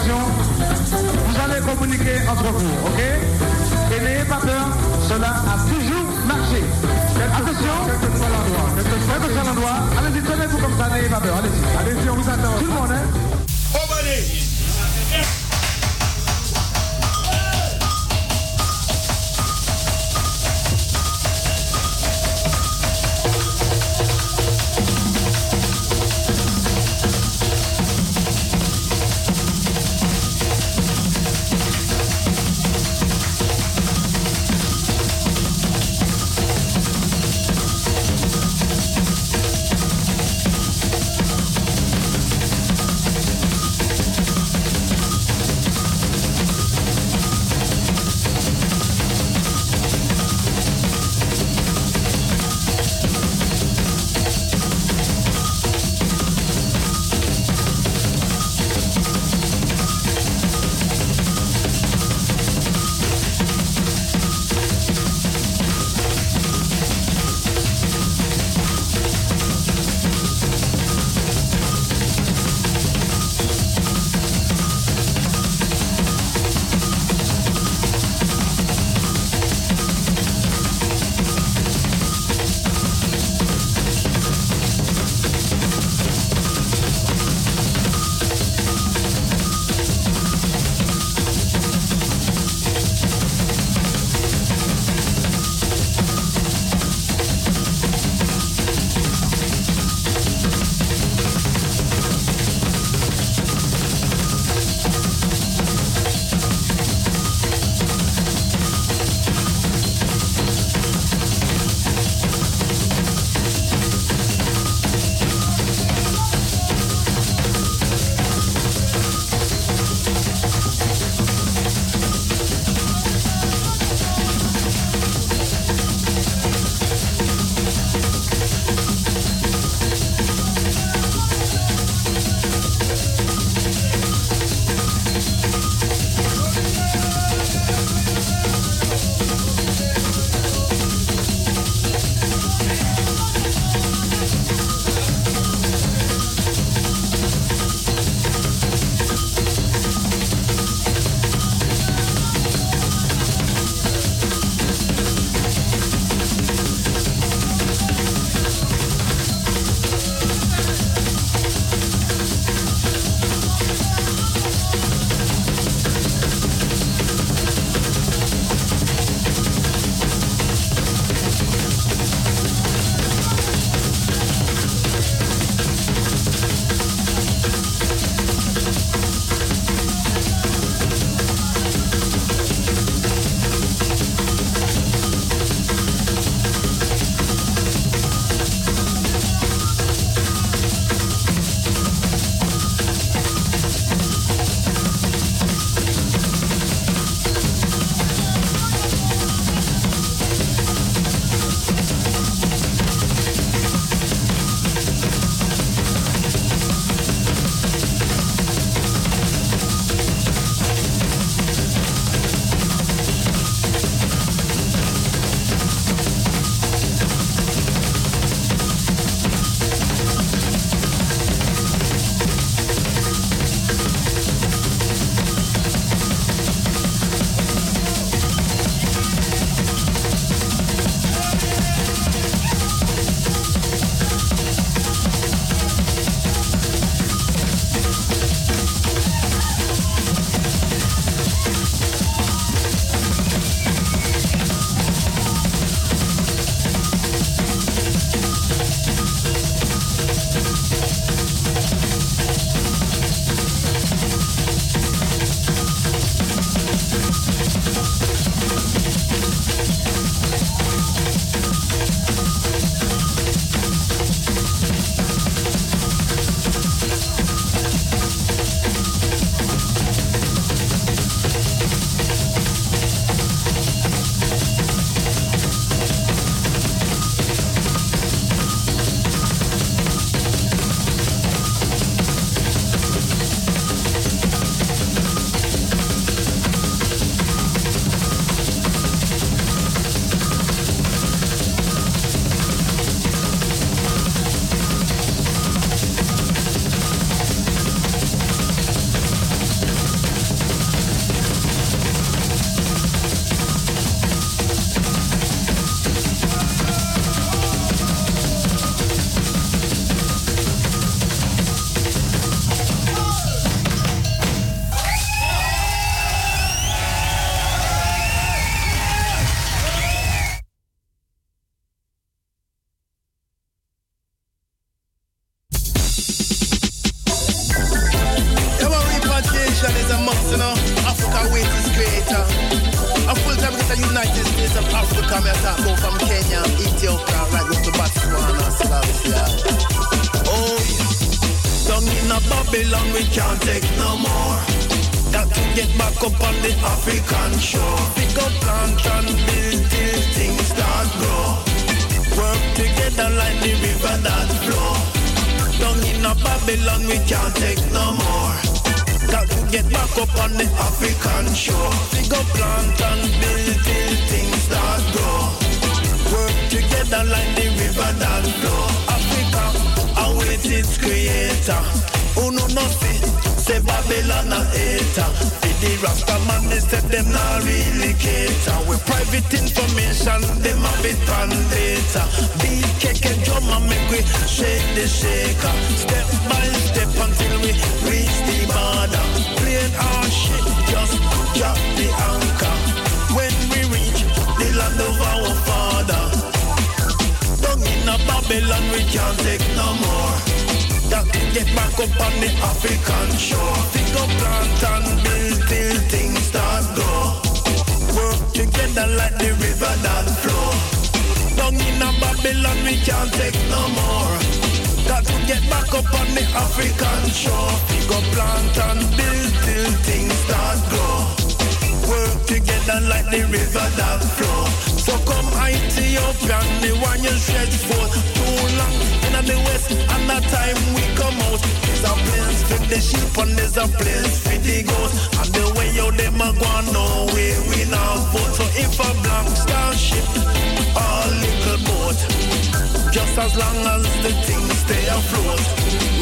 vous allez communiquer entre vous, ok? Et n'ayez pas peur, cela a toujours marché. Attention, quel que soit l'endroit, allez-y, tenez-vous comme ça, n'ayez pas peur, allez-y. Allez-y, on vous attend. Tout le monde, hein?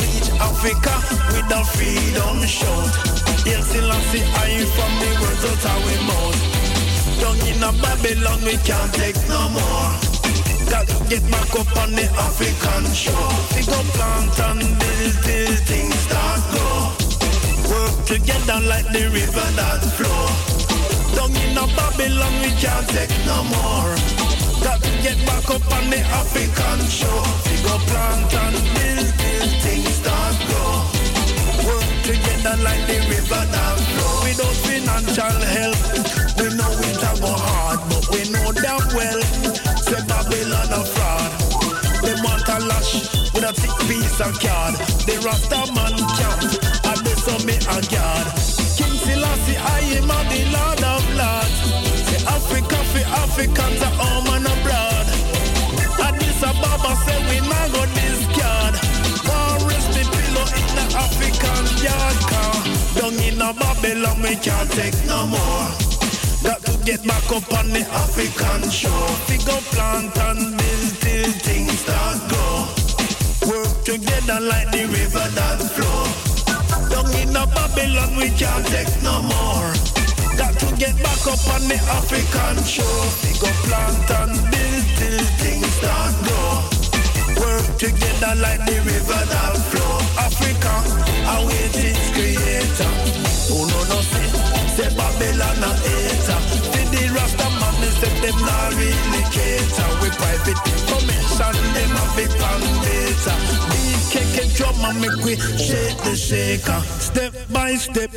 Reach Africa with a freedom shout. Yes, Selassie, I from the words out of our mouth. Down in a Babylon, we can't take no more. Got to get back up on the African shore. We go plant and build till things start grow. Work together like the river that flow. Down in a Babylon, we can't take no more. Got to get back up on the African shore. We go plant and build things start grow. Work together like the river that flow. Without financial help we know it a go hard, but we know damn well say Babylon a fraud. They want a lash with a thick piece of card. The Rasta man can't, and they saw me a guard. King Selassie, I am the Lord of Lords. Say Africa for Africans, a home and abroad. Addis Ababa say we not go discard. African yard car. Down in a Babylon, we can't take no more. Got to get back up on the African shore. Figure plant and build till things start go. Work together like the river that flow. Down in a Babylon we can't take no more. Got to get back up on the African shore. Figure plant and build till things start go. Together like the river that flow. Africa, await its creator. Oh no, no, see. Say Babylon a hater. See the Rasta man, they say them not really cater. We private information, them a big plan data. And drum and make we shake the shaker. Step by step.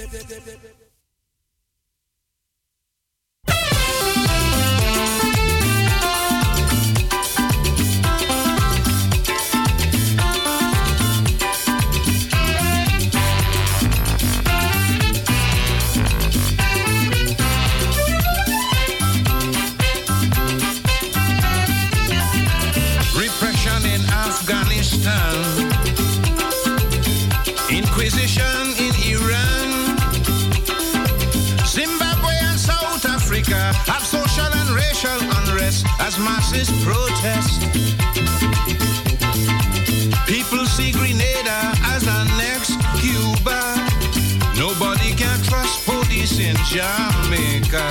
Masses protest. People see Grenada as our next Cuba. Nobody can trust police in Jamaica.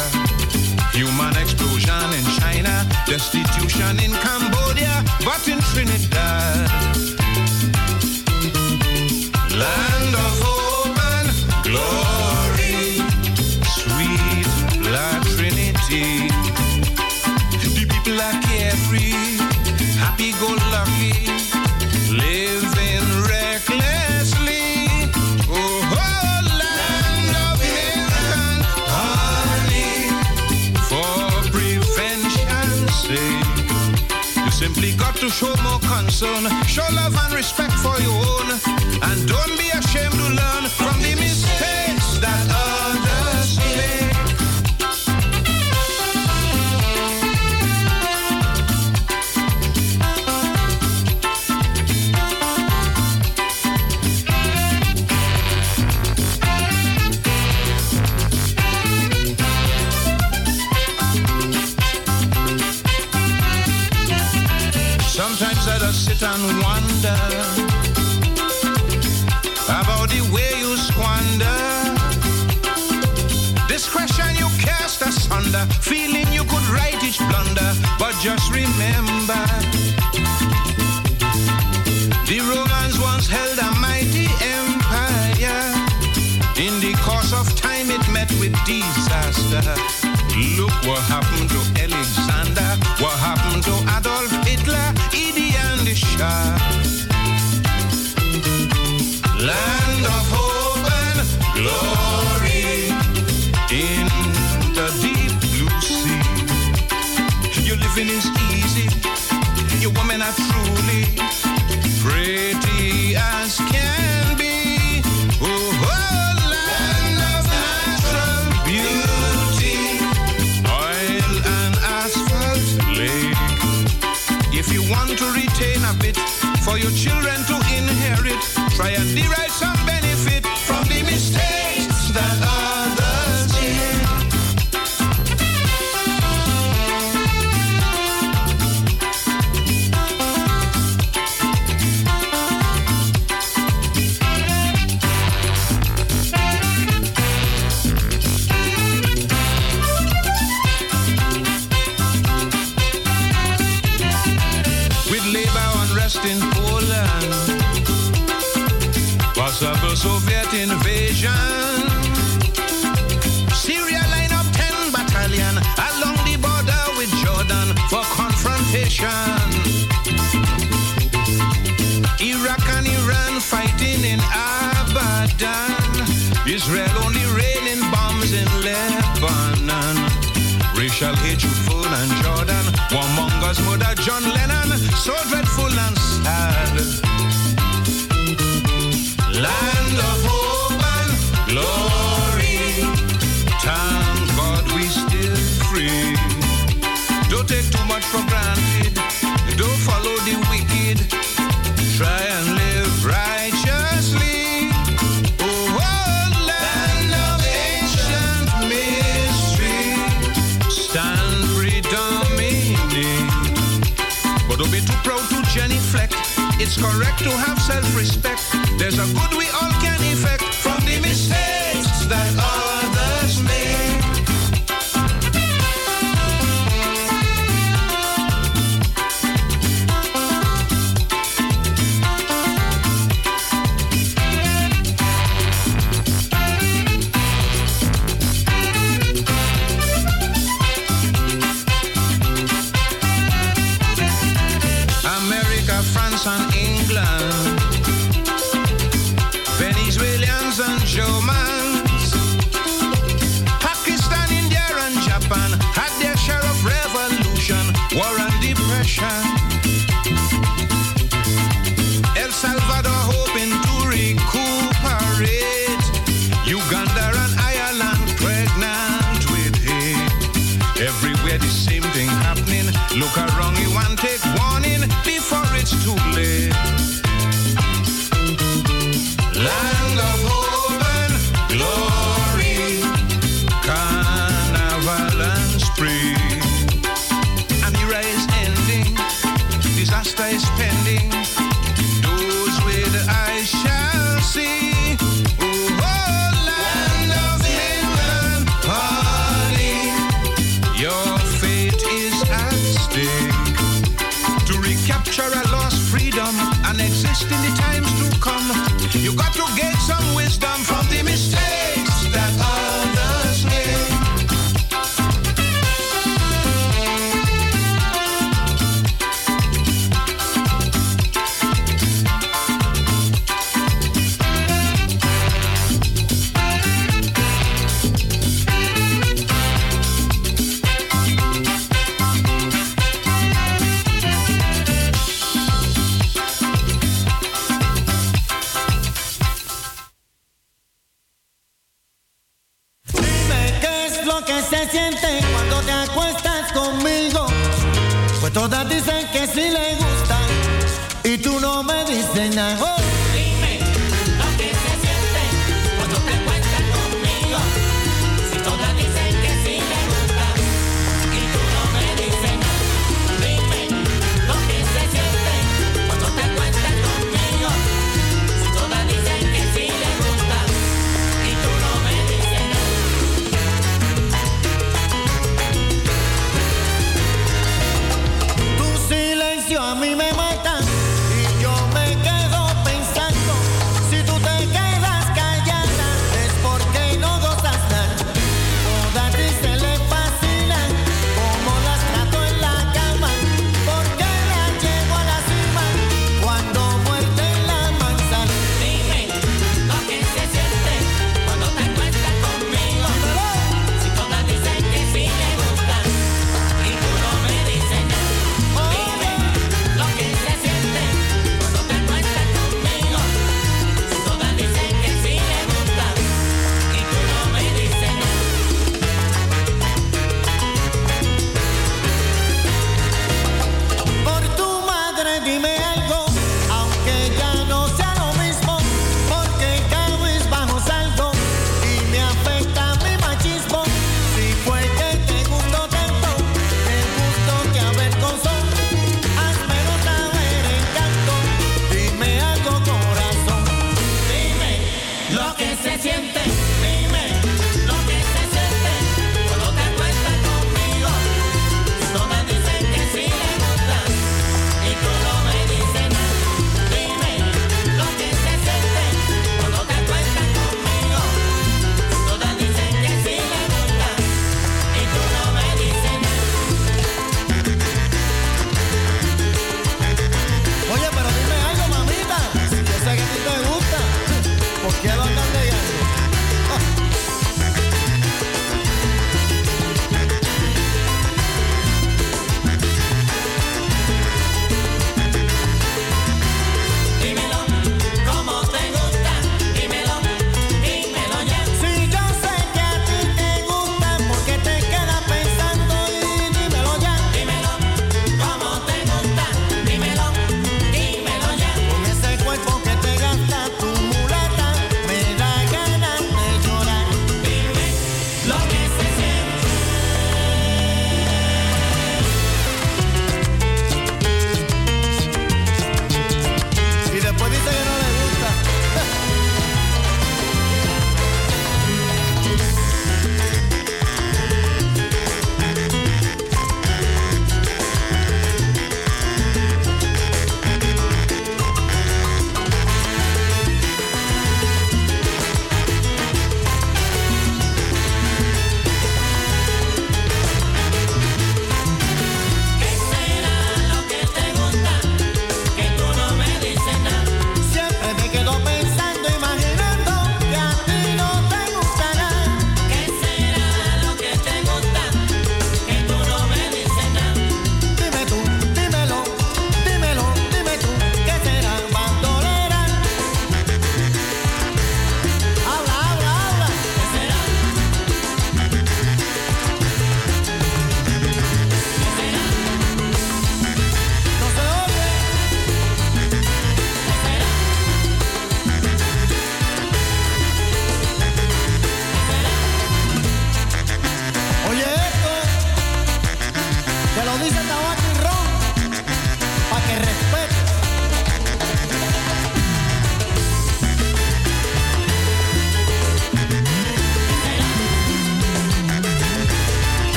Human explosion in China, destitution in Cambodia, but in Trinidad. Show love What happened? John Lennon. soldier to have self-respect. There's a good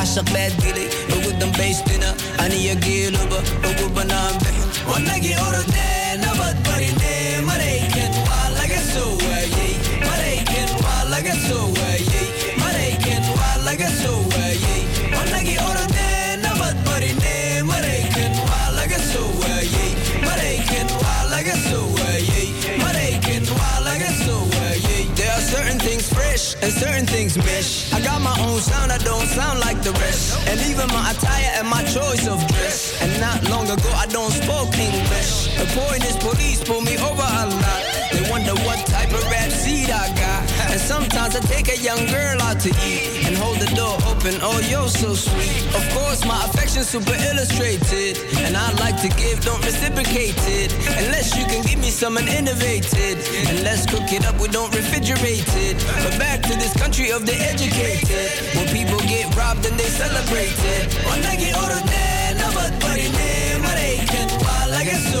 aşık was the bass. I to take a young girl out to eat and hold the door open. Oh, you're so sweet. Of course, my affection's super illustrated, and I like to give, don't reciprocate it. Unless you can give me something innovated, and let's cook it up. We don't refrigerate it. But back to this country of the educated, where people get robbed and they celebrate it. 언덕이 오르네 넘어버리네 말해이캔 말라겠어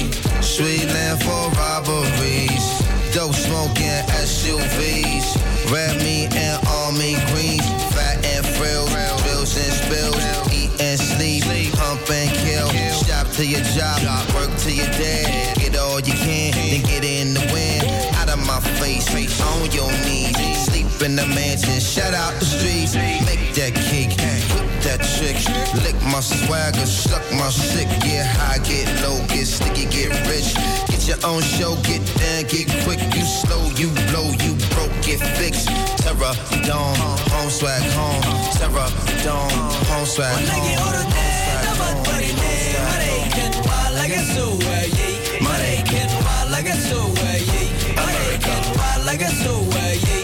in the mansion. Shout out the streets. Make that cake. Whip that trick. Lick my swagger. Suck my shit. Yeah, I get low, get sticky, get rich. Get your own show. Get down, get quick. You slow, you blow, you broke, get fixed. Terror, dawn, home swag, home. Terror, dawn, home swag, home. American, why like a so, yeah. American, why like a so, yeah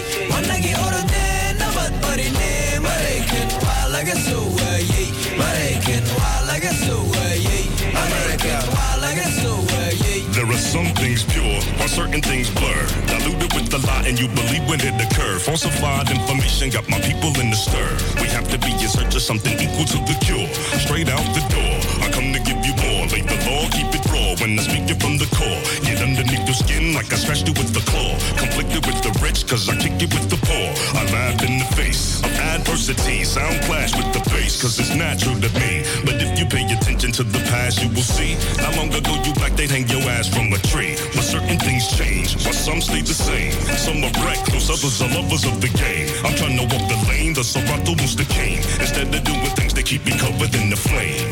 waayey There are some things pure, while certain things blur. Diluted with the lie, and you believe when it occurs Falsified information got my people in the stir. We have to be in search of something equal to the cure. Straight out the door, I come to give you Lay the law, keep it raw when I speak it from the core. Get underneath your skin like I scratched it with the claw. Conflicted with the rich, cause I kick it with the poor. I laugh in the face of adversity. Sound clash with the bass, cause it's natural to me. But if you pay attention to the past, you will see. How long ago you black, they'd hang your ass from a tree. But certain things change, while some stay the same. Some are reckless, others are lovers of the game. I'm trying to walk the lane, the Serato moves the cane. Instead of doing things that keep me covered in the flame.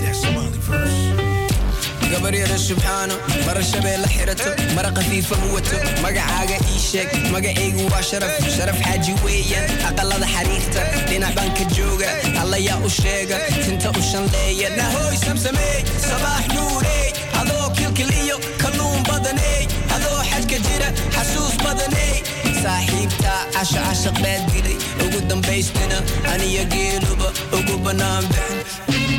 gabaryada subxaano mara shabeelle xirato mara khafiifa huwato magacaaga ii sheeg magacaygu waa sharaf sharaf xaaji weeyaan aqalada xariirta dhinac baan ka jooga allayaa u sheega tinta u shanleeya nahooy samsameey sabaax nuurey adoo kilkiliyo kalluun badaney adoo xajka jira xasuus badaney saaxiibtaa casha cashaq baad dilay ugu dambaystina aniyo geeluba ugu bannaan bixin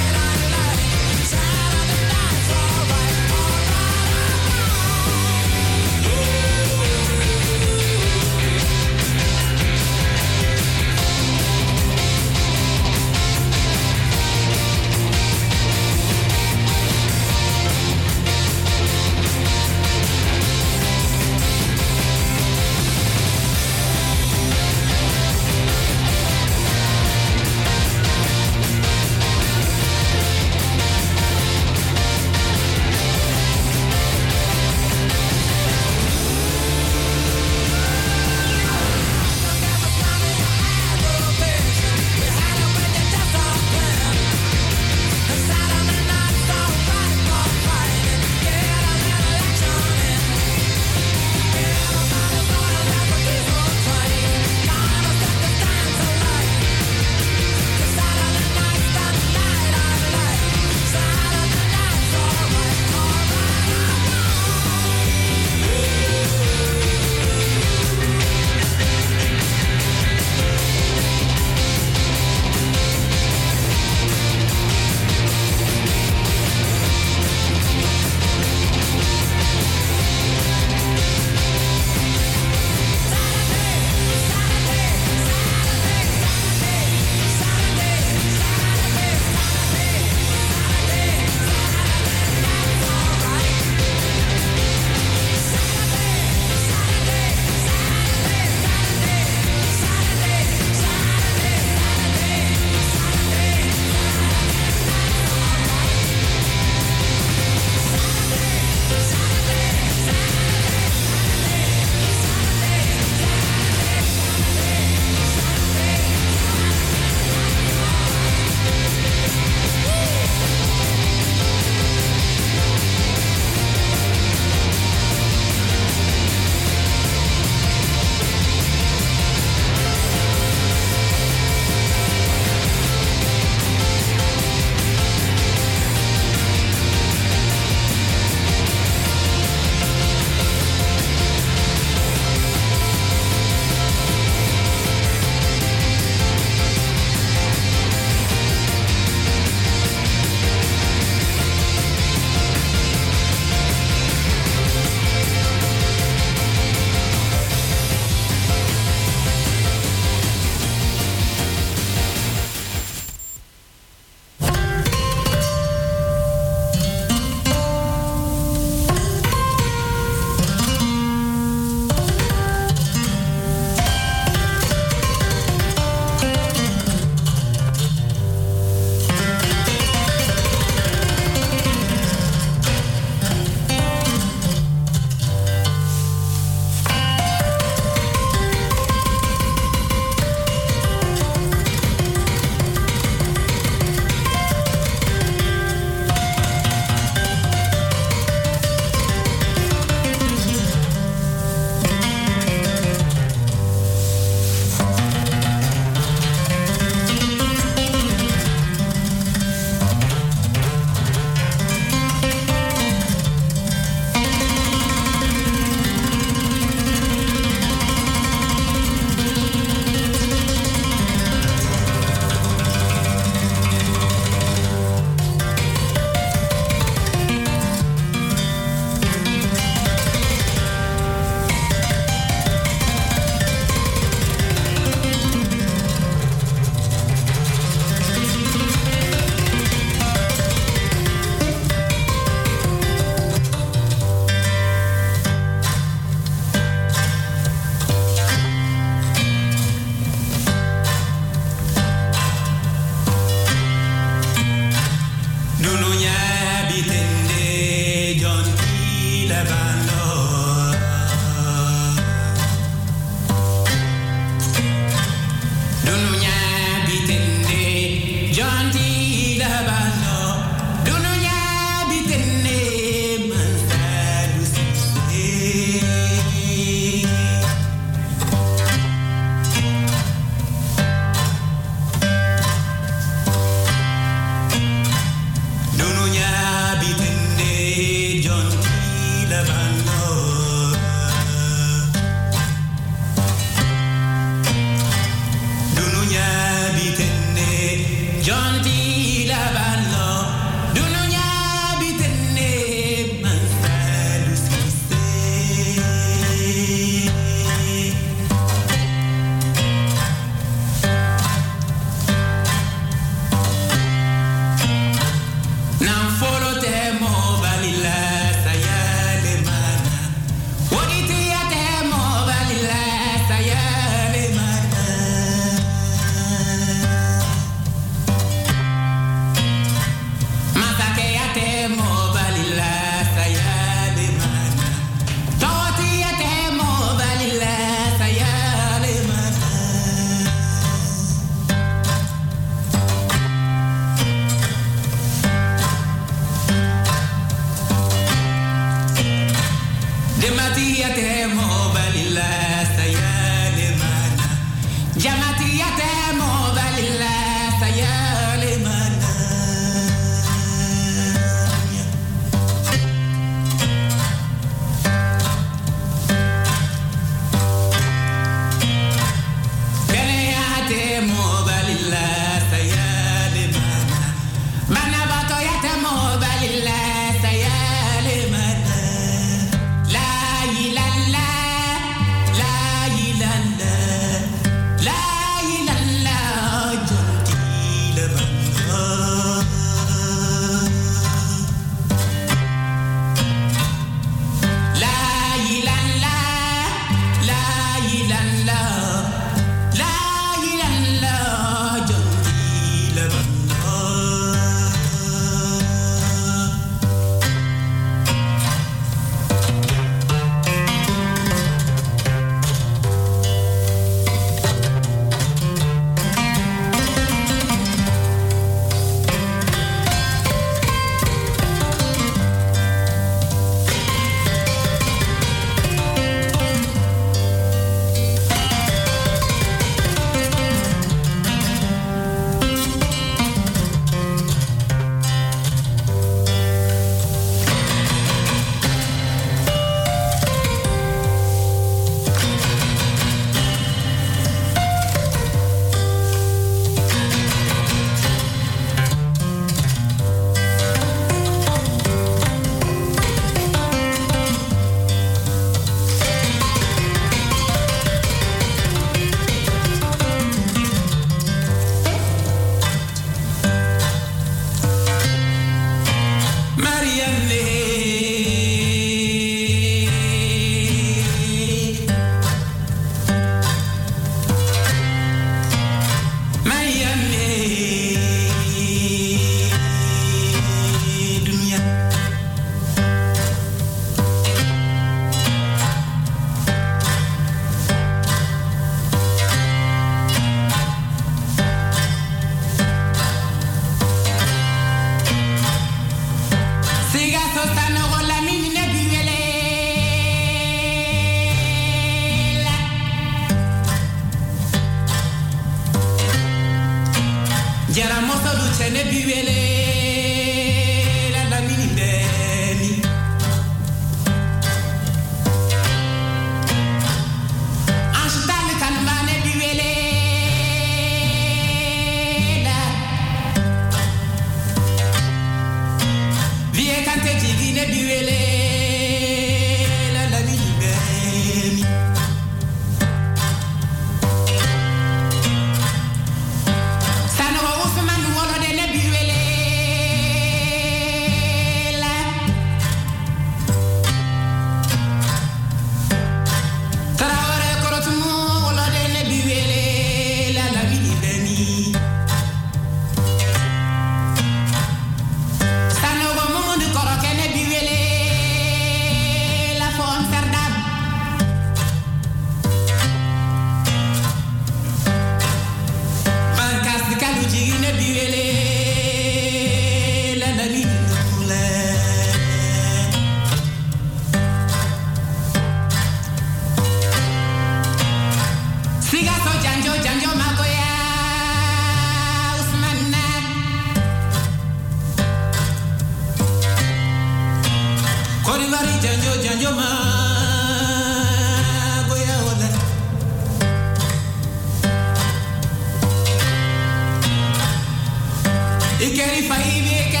Ikeri